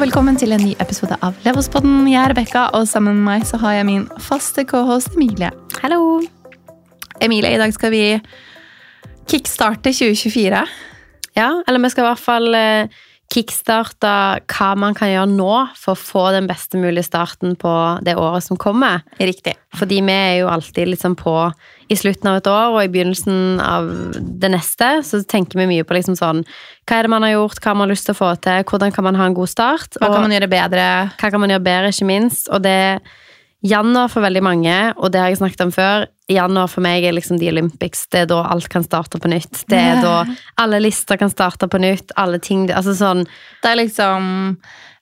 Og velkommen til en ny episode av Levospodden. Jeg er Rebekka, og sammen med meg så har jeg min faste cohost Emilie. Hallo! Emilie, i dag skal vi kickstarte 2024. Ja, eller vi skal i hvert fall eh, kickstarte hva man kan gjøre nå for å få den beste mulige starten på det året som kommer. Riktig. Fordi vi er jo alltid liksom på i slutten av et år og i begynnelsen av det neste, så tenker vi mye på liksom sånn Hva er det man har gjort, hva har man lyst til å få til, hvordan kan man ha en god start? Hva og kan man gjøre bedre? hva kan man gjøre bedre, ikke minst. Og det Januar for veldig mange, og det har jeg snakket om før, januar for meg er liksom The Olympics. Det er da alt kan starte på nytt. Det er da alle lister kan starte på nytt. Alle ting Altså sånn Det er liksom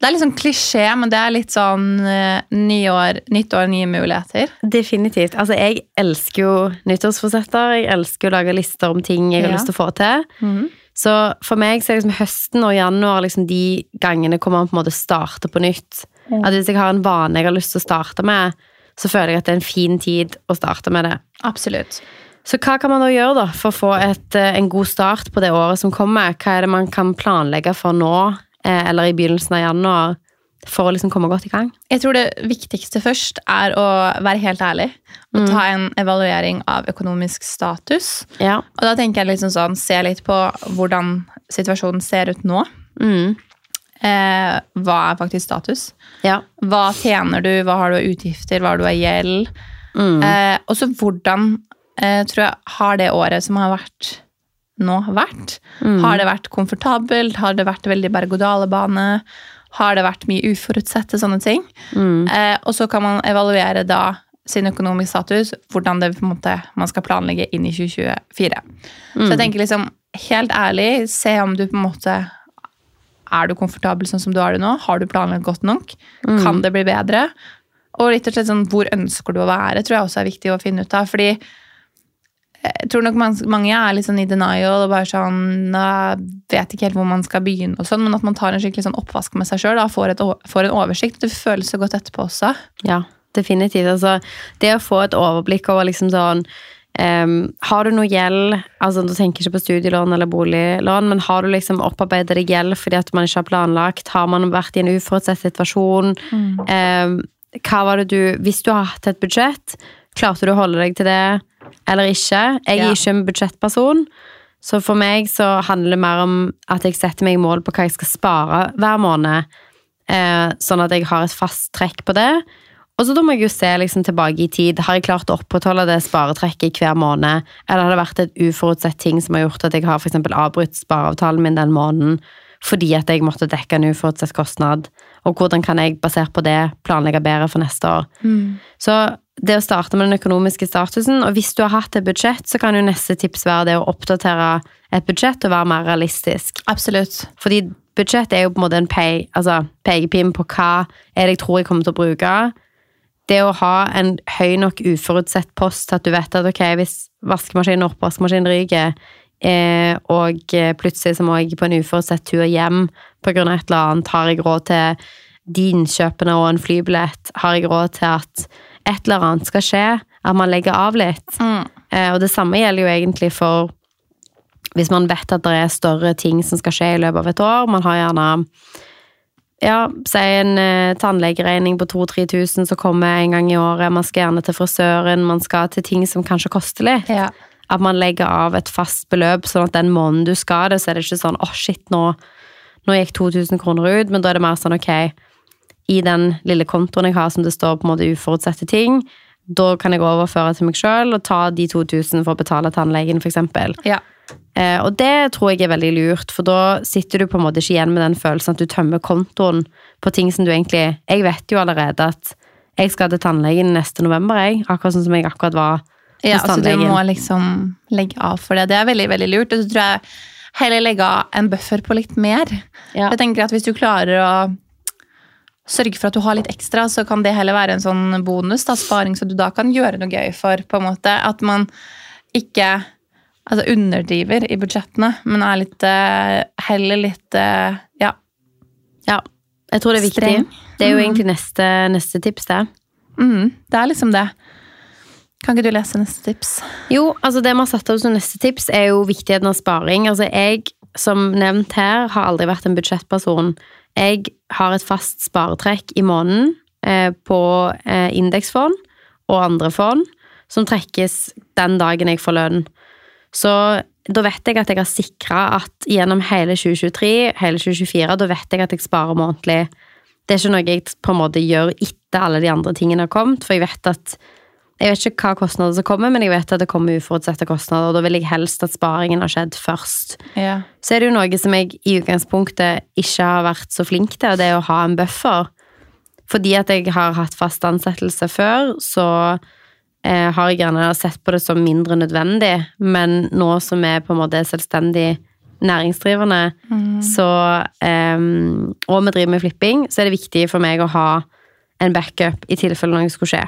det er litt sånn klisjé, men det er litt sånn uh, nyår, nytt år, nye muligheter. Definitivt. Altså, jeg elsker jo nyttårsforsetter. Jeg elsker å lage lister om ting jeg har lyst til å få til. Så for meg så er liksom høsten og januar liksom de gangene hvor man på en måte starter på nytt. At hvis jeg har en vane jeg har lyst til å starte med, så føler jeg at det er en fin tid å starte med det. Absolutt. Så hva kan man da gjøre da for å få et, eh, en god start på det året som kommer? Hva er det man kan planlegge for nå, eh, eller i begynnelsen av januar, for å liksom komme godt i gang? Jeg tror det viktigste først er å være helt ærlig og ta en evaluering av økonomisk status. Ja. Og da tenker jeg liksom sånn, se litt på hvordan situasjonen ser ut nå. Mm. Eh, hva er faktisk status? Ja. Hva tjener du, hva har du av utgifter, hva har du av gjeld? Mm. Eh, og så hvordan eh, tror jeg har det året som har vært nå, vært? Mm. Har det vært komfortabelt? Har det vært veldig berg-og-dal-bane? Har det vært mye uforutsette sånne ting? Mm. Eh, og så kan man evaluere da sin økonomisk status, hvordan det på en måte, man skal planlegge inn i 2024. Så jeg tenker liksom, helt ærlig, se om du på en måte Er du komfortabel sånn som du har det nå? Har du planlagt godt nok? Kan det bli bedre? Og litt og slett sånn, hvor ønsker du å være, tror jeg også er viktig å finne ut av. Fordi jeg tror nok mange er litt sånn i denial og bare sånn «Nei, Vet ikke helt hvor man skal begynne, og sånn, men at man tar en skikkelig sånn oppvask med seg sjøl og får, får en oversikt. Det føles så godt etterpå også. Ja, definitivt. Altså, det å få et overblikk over liksom sånn em, Har du noe gjeld altså Du tenker ikke på studielån eller boliglån, men har du liksom opparbeidet deg gjeld fordi at man ikke har planlagt? Har man vært i en uforutsett situasjon? Em, hva var det du Hvis du har hatt et budsjett, klarte du å holde deg til det eller ikke? Jeg er ikke en budsjettperson. Så for meg så handler det mer om at jeg setter meg mål på hva jeg skal spare hver måned. Eh, sånn at jeg har et fast trekk på det. Og så da må jeg jo se liksom tilbake i tid. Har jeg klart å opprettholde det sparetrekket hver måned? Eller har det vært et uforutsett ting som har gjort at jeg har for eksempel avbrutt spareavtalen min den måneden fordi at jeg måtte dekke en uforutsett kostnad? Og hvordan kan jeg basert på det planlegge bedre for neste år? Så det å starte med den økonomiske statusen, og hvis du har hatt et budsjett, så kan jo neste tips være det å oppdatere et budsjett og være mer realistisk. Absolutt. Fordi budsjett er jo på en måte en pay, altså på hva er det jeg tror jeg kommer til å bruke. Det å ha en høy nok uforutsett post at du vet at ok, hvis vaskemaskinen og oppvaskmaskinen ryker, eh, og eh, plutselig så må jeg på en uforutsett tur hjem av et eller annet, har jeg råd til de innkjøpene og en flybillett, har jeg råd til at et eller annet skal skje, at man legger av litt. Mm. Eh, og det samme gjelder jo egentlig for hvis man vet at det er større ting som skal skje i løpet av et år. Man har gjerne ja, si en eh, tannlegeregning på 2000-3000 som kommer en gang i året. Man skal gjerne til frisøren, man skal til ting som kanskje koster litt. Ja. At man legger av et fast beløp, sånn at den måneden du skal det, så er det ikke sånn åh shit, nå, nå gikk 2000 kroner ut, men da er det mer sånn ok, i den lille kontoen jeg har som det står på en måte uforutsette ting, da kan jeg overføre til meg sjøl og ta de 2000 for å betale tannlegen, eksempel. ja. Eh, og det tror jeg er veldig lurt, for da sitter du på en måte ikke igjen med den følelsen at du tømmer kontoen på ting som du egentlig Jeg vet jo allerede at jeg skal til tannlegen neste november, jeg. Akkurat sånn som jeg akkurat var Ja, hos altså du må liksom legge av for det. Det er veldig, veldig lurt. Og så tror jeg heller legge av en buffer på litt mer. Ja. Jeg tenker at hvis du klarer å sørge for at du har litt ekstra, så kan det heller være en sånn bonus, da, sparing, så du da kan gjøre noe gøy for, på en måte. At man ikke altså underdriver i budsjettene, men er litt eh, heller litt eh, ja, Ja, jeg tror det er viktig. Streng. Det er jo Mhm. egentlig neste, neste tips, det. mm, det er liksom det. Kan ikke du lese neste tips? Jo, altså det vi har satt opp som neste tips, er jo viktigheten av sparing. Altså jeg, som nevnt her, har aldri vært en budsjettperson. Jeg har et fast sparetrekk i måneden eh, på eh, indeksfond og andre fond, som trekkes den dagen jeg får lønn. Så da vet jeg at jeg har sikra at gjennom hele 2023, hele 2024, da vet jeg at jeg sparer månedlig. Det er ikke noe jeg på en måte gjør etter alle de andre tingene har kommet, for jeg vet at jeg vet ikke hva kostnader som kommer, men jeg vet at det kommer uforutsette kostnader, og da vil jeg helst at sparingen har skjedd først. Ja. Så er det jo noe som jeg i utgangspunktet ikke har vært så flink til, og det er å ha en buffer. Fordi at jeg har hatt fast ansettelse før, så eh, har jeg gjerne sett på det som mindre nødvendig, men nå som jeg på en måte er selvstendig næringsdrivende, så eh, Og vi driver med flipping, så er det viktig for meg å ha en backup i tilfelle noe skulle skje.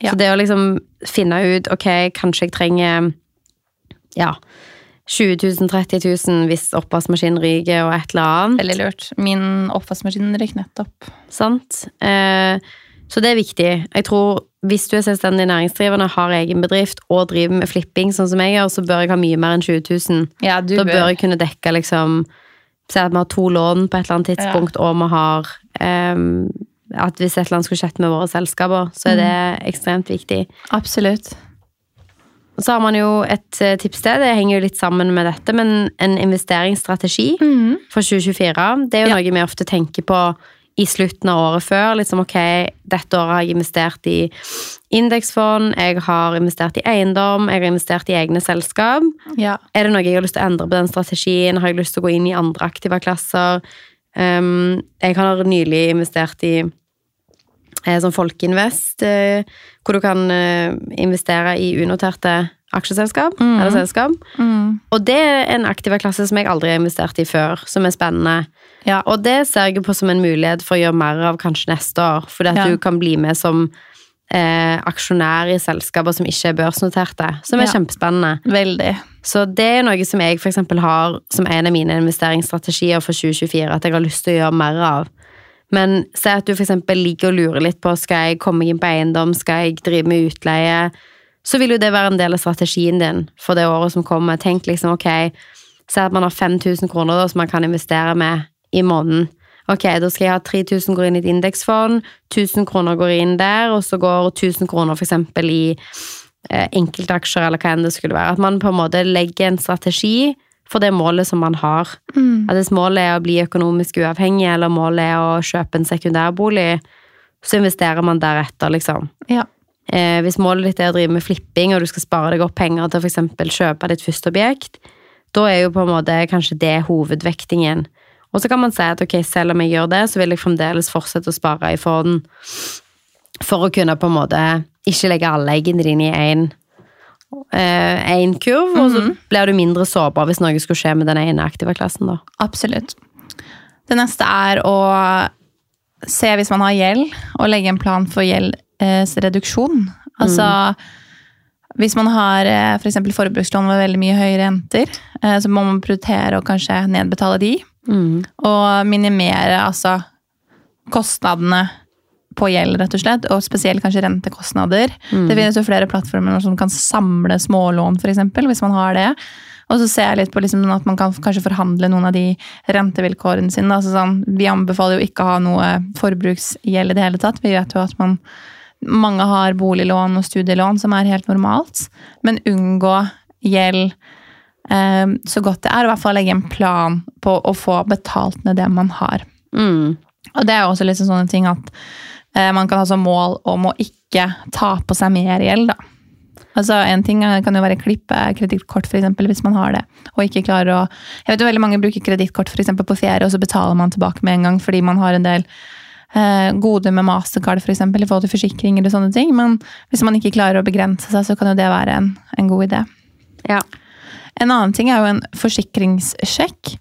Ja. Så det å liksom finne ut Ok, kanskje jeg trenger ja, 20 000, 30 000 hvis oppvaskmaskinen ryker og et eller annet. Veldig lurt. Min oppvaskmaskin røyk nettopp. Sant? Eh, så det er viktig. Jeg tror hvis du er selvstendig næringsdrivende, har egen bedrift og driver med flipping, sånn som jeg gjør, så bør jeg ha mye mer enn 20 000. Ja, du da bør. bør jeg kunne dekke liksom Si at vi har to lån på et eller annet tidspunkt, og vi har um, At hvis et eller annet skulle skjedd med våre selskaper, så er det ekstremt viktig. Absolutt. Og så har man jo et eh, tips til, det henger jo litt sammen med dette, men en investeringsstrategi for 2024. Det er jo Ja. noe vi ofte tenker på i slutten av året før. Liksom ok, dette året har jeg investert i indeksfond, jeg har investert i eiendom, jeg har investert i egne selskap. Ja. Er det noe jeg har lyst til å endre på den strategien? Har jeg lyst til å gå inn i andre aktive klasser? Um, jeg har nylig investert i eh, sånn Folkeinvest, eh, hvor du kan eh, investere i unoterte aksjeselskap eller selskap. Mm. Og det er en aktiv klasse som jeg aldri har investert i før, som er spennende. Ja. Og det ser jeg på som en mulighet for å gjøre mer av kanskje neste år, fordi at Ja. du kan bli med som eh, aksjonær i selskaper som ikke er børsnoterte, som er Ja. kjempespennende. Veldig. Så det er noe som jeg for eksempel har som en av mine investeringsstrategier for 2024, at jeg har lyst til å gjøre mer av. Men se at du eksempel ligger og lurer litt på skal jeg komme inn på eiendom, skal jeg drive med utleie, så vil jo det være en del av strategien din for det året som kommer. Tenk liksom, ok, se at man har 5000 kroner da, som man kan investere med i måneden. Ok, da skal jeg ha 3000 går inn i et indeksfond, 1000 kroner går inn der, og så går 1000 kroner eksempel i eh, enkeltaksjer, eller hva enn det skulle være. At man på en måte legger en strategi for det målet som man har. At hvis målet er å bli økonomisk uavhengig, eller målet er å kjøpe en sekundærbolig, så investerer man deretter, liksom. Ja. Eh, hvis målet ditt er å drive med flipping, og du skal spare deg opp penger til f.eks. kjøpe ditt første objekt, da er jo på en måte kanskje det hovedvektingen. Og så kan man si at ok, selv om jeg gjør det, så vil jeg fremdeles fortsette å spare i fond for å kunne på en måte ikke legge alle eggene dine i én en kurv, og så blir du mindre sårbar hvis noe skulle skje med den ene aktive klassen, da. Absolutt. Det neste er å se hvis man har gjeld, og legge en plan for gjeldsreduksjon. Altså hvis man har eh, f.eks. For forbrukslån med veldig mye høye renter, eh, så må man prioritere å kanskje nedbetale de. Og minimere altså kostnadene på gjeld, rett og slett, og spesielt kanskje rentekostnader. Det finnes jo flere plattformer som kan samle smålån, for eksempel, hvis man har det. Og så ser jeg litt på liksom at man kan kanskje forhandle noen av de rentevilkårene sine. Altså sånn, vi anbefaler jo ikke å ha noe forbruksgjeld i det hele tatt. Vi vet jo at man, mange har boliglån og studielån, som er helt normalt. Men unngå gjeld eh, så godt det er. Og i hvert fall legge en plan på å få betalt ned det man har. Mm. Og det er jo også litt sånne ting at man kan ha som mål om å ikke ta på seg mer gjeld, da. Altså En ting kan jo være klippe kredittkort, hvis man har det. Og ikke klarer å Jeg vet jo veldig mange bruker kredittkort på ferie, og så betaler man tilbake med en gang fordi man har en del eh, goder med mastercard for eksempel, i forhold til forsikringer og sånne ting. Men hvis man ikke klarer å begrense seg, så kan jo det være en, en god idé. Ja. En annen ting er jo en forsikringssjekk.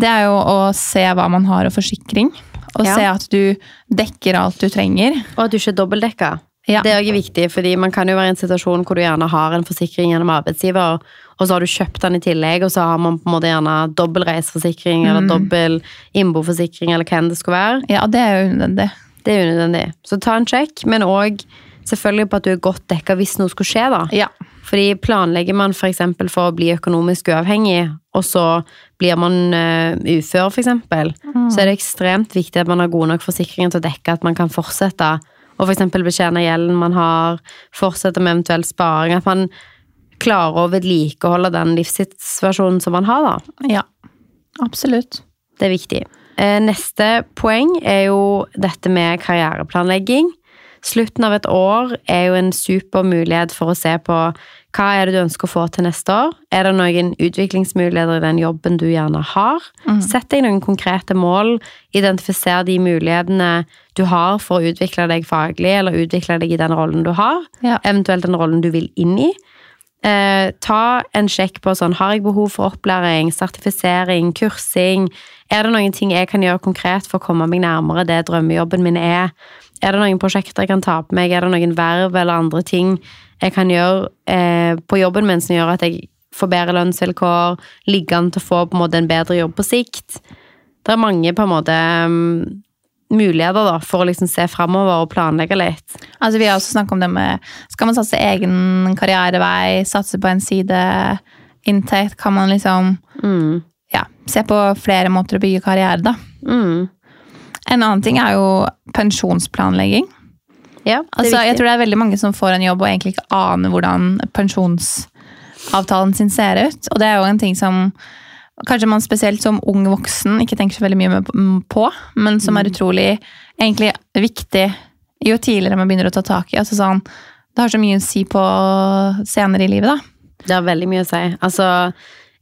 Det er jo å se hva man har av forsikring. Og Ja. se at du dekker alt du trenger. Og at du ikke er dobbeltdekka. Ja. Det er også viktig, fordi man kan jo være i en situasjon hvor du gjerne har en forsikring gjennom arbeidsgiver, og så har du kjøpt den i tillegg, og så har man på en måte gjerne dobbel reiseforsikring eller dobbel innboforsikring eller hva enn det skulle være. Ja, det er unødvendig. Det er unødvendig. Så ta en sjekk, men òg selvfølgelig på at du er godt dekka hvis noe skulle skje, da. Ja. Fordi planlegger man f.eks. For, for å bli økonomisk uavhengig, og så blir man uh, ufør, f.eks., mm. så er det ekstremt viktig at man har gode nok forsikringer til å dekke at man kan fortsette og f.eks. betjene gjelden man har, fortsette med eventuell sparing. At man klarer å vedlikeholde den livssituasjonen som man har, da. Ja, absolutt. Det er viktig. Eh, neste poeng er jo dette med karriereplanlegging. Slutten av et år er jo en super mulighet for å se på hva er det du ønsker å få til neste år. Er det noen utviklingsmuligheter i den jobben du gjerne har? Mm. Sett deg noen konkrete mål. Identifiser de mulighetene du har for å utvikle deg faglig, eller utvikle deg i den rollen du har. Ja. Eventuelt den rollen du vil inn i. Eh, ta en sjekk på sånn Har jeg behov for opplæring, sertifisering, kursing? Er det noen ting jeg kan gjøre konkret for å komme meg nærmere det drømmejobben min er? Er det noen prosjekter jeg kan ta på meg? Er det noen verv eller andre ting jeg kan gjøre eh, på jobben min som gjør at jeg får bedre lønnsvilkår, ligger an til å få på en måte en bedre jobb på sikt? Det er mange på en måte um, muligheter da, for å liksom se framover og planlegge litt. Altså, vi har også snakket om det med Skal man satse egen karrierevei, satse på en side, inntekt? Kan man liksom mm. ja, se på flere måter å bygge karriere, da. Mm. En annen ting er jo pensjonsplanlegging. Ja, altså, jeg tror det er veldig mange som får en jobb og egentlig ikke aner hvordan pensjonsavtalen sin ser ut. Og det er jo en ting som kanskje man spesielt som ung voksen ikke tenker så veldig mye på, men som er mm. utrolig egentlig viktig jo tidligere man begynner å ta tak i. Altså sånn, det har så mye å si på senere i livet, da. Det har veldig mye å si. Altså,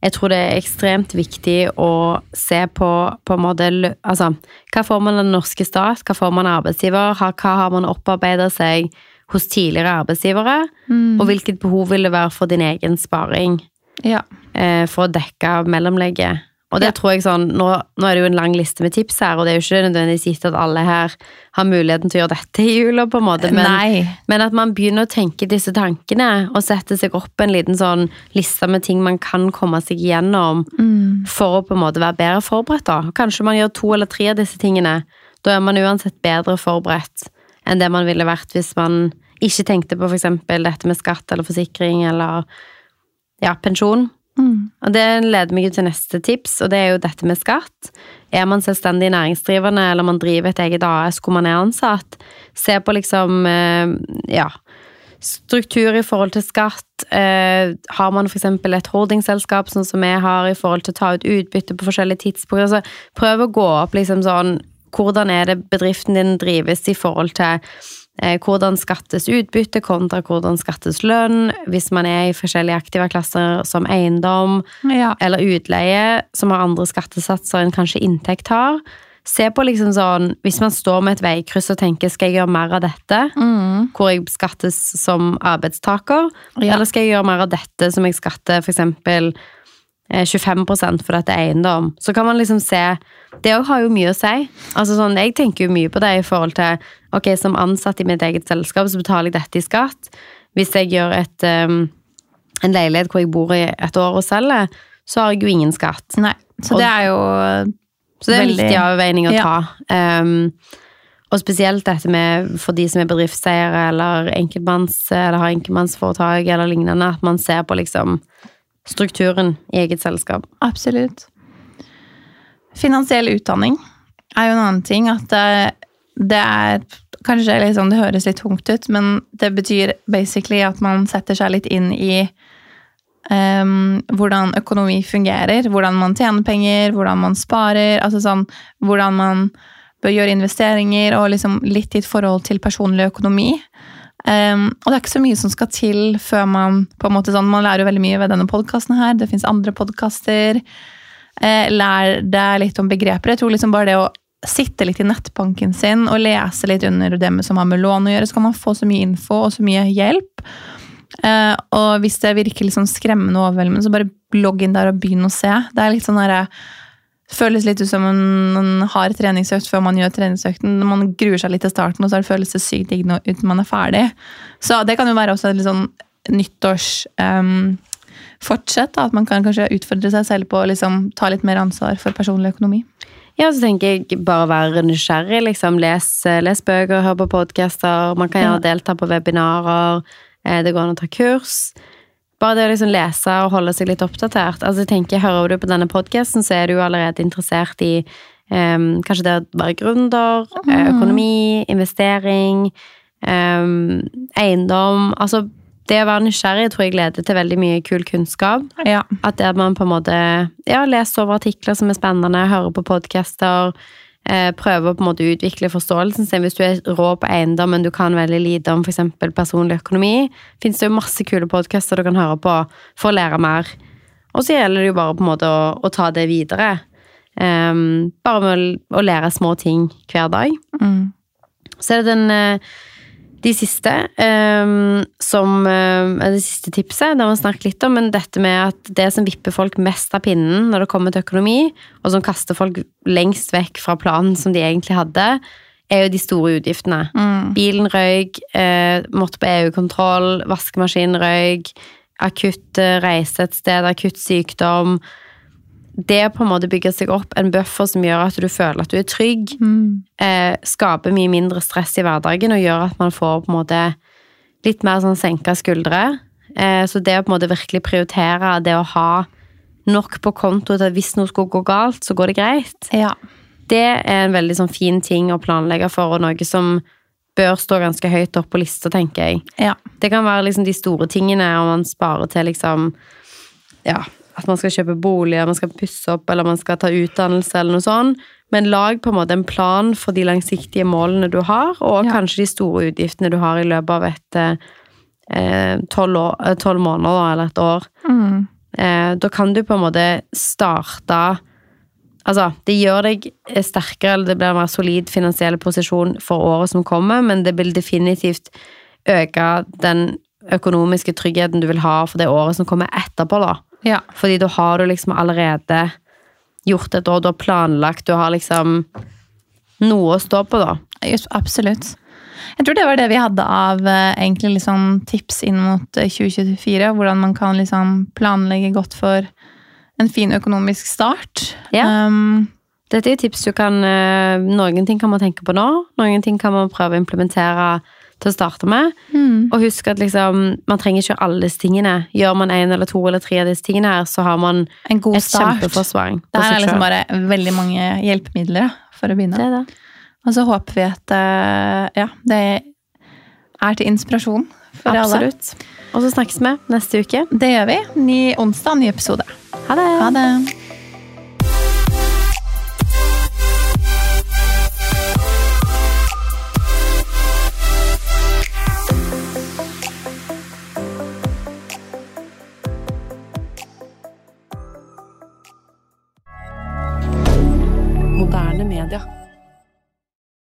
jeg tror det er ekstremt viktig å se på på måte Altså, hva får man av den norske stat? Hva får man av arbeidsgiver? Hva har man opparbeidet seg hos tidligere arbeidsgivere? Mm. Og hvilket behov vil det være for din egen sparing? Ja. Eh, for å dekke mellomlegget. Og det ja. tror jeg sånn, nå, nå, er det jo en lang liste med tips her, og det er jo ikke nødvendigvis gitt at alle her har muligheten til å gjøre dette i jula, på en måte, men, men, at man begynner å tenke disse tankene, og sette seg opp en liten sånn liste med ting man kan komme seg gjennom mm. for å på en måte være bedre forberedt. da. Kanskje man gjør to eller tre av disse tingene. Da er man uansett bedre forberedt enn det man ville vært hvis man ikke tenkte på f.eks. dette med skatt eller forsikring eller ja, pensjon. Mm. Og Det leder meg til neste tips, og det er jo dette med skatt. Er man selvstendig næringsdrivende, eller man driver et eget AS hvor man er ansatt, se på liksom eh, ja, struktur i forhold til skatt. Eh, har man f.eks. et holdingselskap, sånn som vi har, i forhold til å ta ut utbytte på forskjellige tidspunkt? Altså, prøv å gå opp liksom sånn Hvordan er det bedriften din drives i forhold til hvordan skattes utbytte kontra hvordan skattes lønn, hvis man er i forskjellige aktive klasser som eiendom ja. eller utleie, som har andre skattesatser enn kanskje inntekt har. Se på liksom sånn, Hvis man står med et veikryss og tenker skal jeg gjøre mer av dette, mm. hvor jeg skattes som arbeidstaker, ja. eller skal jeg gjøre mer av dette som jeg skatter f.eks. 25% for dette eiendom, så kan man liksom se Det òg har jo mye å si. Altså sånn, Jeg tenker jo mye på det i forhold til Ok, som ansatt i mitt eget selskap, så betaler jeg dette i skatt. Hvis jeg gjør et, um, en leilighet hvor jeg bor i et år og selger, så har jeg jo ingen skatt. Nei, Så det er jo Så det er en viktig avveining å ta. Um, og spesielt dette med for de som er bedriftseiere eller enkeltmanns, eller har enkeltmannsforetak eller lignende, at man ser på liksom strukturen i eget selskap. Absolutt. Finansiell utdanning er jo en annen ting. At det, det er Kanskje liksom, det høres litt tungt ut, men det betyr basically at man setter seg litt inn i um, hvordan økonomi fungerer. Hvordan man tjener penger, hvordan man sparer. altså sånn, Hvordan man bør gjøre investeringer, og liksom litt i et forhold til personlig økonomi. Um, og det er ikke så mye som skal til før man på en måte sånn, Man lærer jo veldig mye ved denne podkasten her. Det fins andre podkaster. Uh, lær deg litt om begreper. Jeg tror liksom bare det å sitte litt i nettbanken sin og lese litt under det som har med lån å gjøre, så kan man få så mye info og så mye hjelp. Uh, og hvis det virker liksom skremmende og overveldende, så bare logg inn der og begynn å se. Det er litt sånn der, føles litt ut som man har treningsøkt før man gjør treningsøkten. Man gruer seg litt til starten, og så føles det sykt digg uten man er ferdig. Så det kan jo være også et litt sånn nyttårs um, fortsett, at man kan kanskje utfordre seg selv på å liksom, ta litt mer ansvar for personlig økonomi. Ja, så tenker jeg bare være nysgjerrig, liksom. Les, les bøker, hør på podcaster. Man kan gjerne delta på webinarer. eh, Det går an å ta kurs. Bare det å liksom lese og holde seg litt oppdatert. Altså, jeg tenker, Hører du på denne podkasten, så er du jo allerede interessert i um, kanskje det å være gründer, eh, økonomi, investering, um, eiendom. Altså, det å være nysgjerrig tror jeg leder til veldig mye kul kunnskap. Ja. At der man på en måte ja, leser over artikler som er spennende, hører på podcaster, eh, prøver å på en måte utvikle forståelsen sin. Hvis du er rå på eiendom, men du kan veldig lite om f.eks. personlig økonomi, fins det jo masse kule podcaster du kan høre på for å lære mer. Og så gjelder det jo bare på en måte å, å ta det videre. Um, bare med å, å lære små ting hver dag. Mm. Så er det den eh, de siste, um, som er det siste tipset, det har vi snakket litt om, men dette med at det som vipper folk mest av pinnen når det kommer til økonomi, og som kaster folk lengst vekk fra planen som de egentlig hadde, er jo de store utgiftene. Mm. Bilen røyk, eh, måtte på EU-kontroll, vaskemaskinen røyk, akutt eh, reise et sted, akutt sykdom. Det på en måte bygge seg opp en buffer som gjør at du føler at du er trygg, Mm. eh, skaper mye mindre stress i hverdagen og gjør at man får på en måte litt mer sånn senka skuldre. Eh, så det å på en måte virkelig prioritere det å ha nok på konto til at hvis noe skulle gå galt, så går det greit. Ja. Det er en veldig sånn fin ting å planlegge for, og noe som bør stå ganske høyt opp på lista, tenker jeg. Ja. Det kan være liksom de store tingene, og man sparer til liksom Ja, at man skal kjøpe bolig, man skal pusse opp, eller man skal ta utdannelse, eller noe sånt. Men lag på en måte en plan for de langsiktige målene du har, og Ja. kanskje de store utgiftene du har i løpet av et eh, tolv eh, måneder eller et år. Mm. Eh, da kan du på en måte starte Altså, det gjør deg sterkere, eller det blir en mer solid finansiell posisjon for året som kommer, men det vil definitivt øke den økonomiske tryggheten du vil ha for det året som kommer etterpå, da. ja. Fordi da har du liksom allerede gjort et år, du har planlagt, du har liksom noe å stå på, da. Just, absolutt. Jeg tror det var det vi hadde av eh, egentlig liksom tips inn mot eh, 2024. Hvordan man kan liksom planlegge godt for en fin økonomisk start. Ja. Um, Dette er tips du kan eh, Noen ting kan man tenke på nå, noen ting kan man prøve å implementere til å starte med. mm. Og husk at liksom, man trenger ikke alle disse tingene. Gjør man en eller to eller tre av disse tingene her, så har man En god et kjempeforsvaring. kjempeforsvar. Det her er liksom bare veldig mange hjelpemidler for å begynne. Det er det. Og så håper vi at eh, ja, det er til inspirasjon for alle. Absolutt. Og så snakkes vi neste uke. Det gjør vi. Ny onsdag, ny episode. Ha det! Ha det.